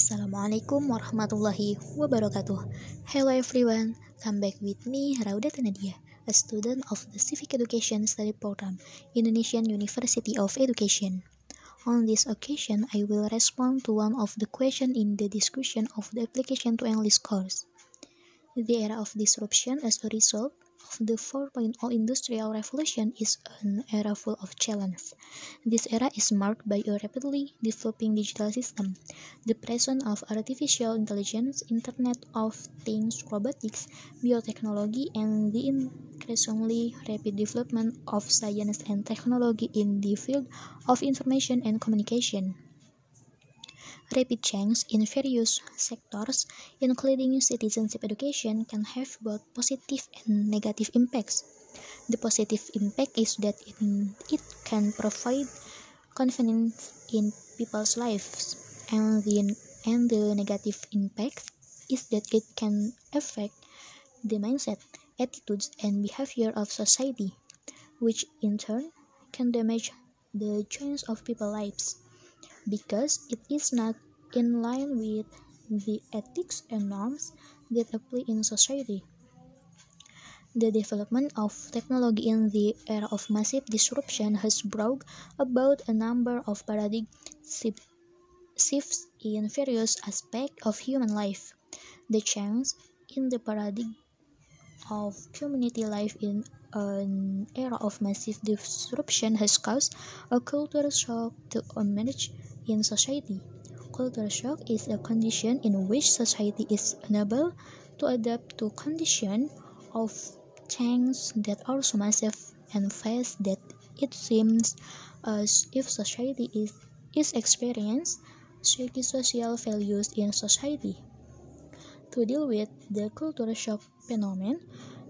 Assalamualaikum warahmatullahi wabarakatuh. Hello everyone, come back with me Rauda Nadia, a student of the Civic Education Study Program, Indonesian University of Education. On this occasion, I will respond to one of the questions in the discussion of the application to English course. The era of disruption as a result of the 4.0 industrial revolution is an era full of challenges. This era is marked by a rapidly developing digital system, the presence of artificial intelligence, Internet of Things, robotics, biotechnology, and the increasingly rapid development of science and technology in the field of information and communication. Rapid change in various sectors, including citizenship education, can have both positive and negative impacts. The positive impact is that it, it can provide confidence in people's lives, and the, and the negative impact is that it can affect the mindset, attitudes, and behavior of society, which in turn can damage the choice of people's lives because it is not in line with the ethics and norms that apply in society. The development of technology in the era of massive disruption has brought about a number of paradigm shifts in various aspects of human life. The change in the paradigm of community life in an era of massive disruption has caused a cultural shock to emerge in society. Culture shock is a condition in which society is unable to adapt to conditions of change that are so massive and fast that it seems as if society is, is experiencing social values in society. To deal with the culture shock phenomenon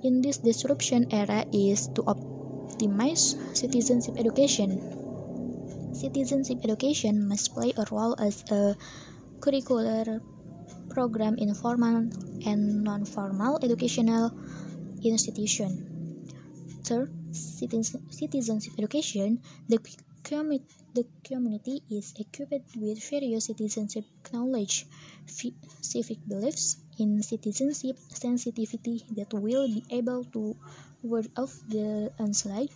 in this disruption era is to optimize citizenship education. Citizenship education must play a role as a curricular program in formal and non-formal educational institution. Third, citizenship education, the, commu the community is equipped with various citizenship knowledge, civic beliefs in citizenship sensitivity that will be able to ward off the onslaught,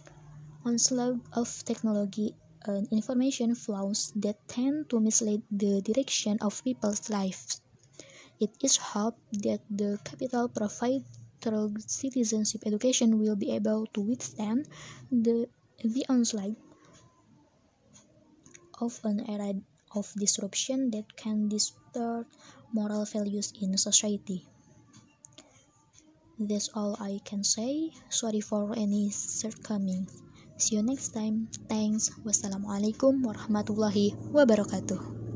onslaught of technology and information flows that tend to mislead the direction of people's lives. It is hoped that the capital provided through citizenship education will be able to withstand the, the onslaught of an era of disruption that can distort moral values in society. That's all I can say. Sorry for any shortcomings. See you next time. Thanks. Wassalamualaikum warahmatullahi wabarakatuh.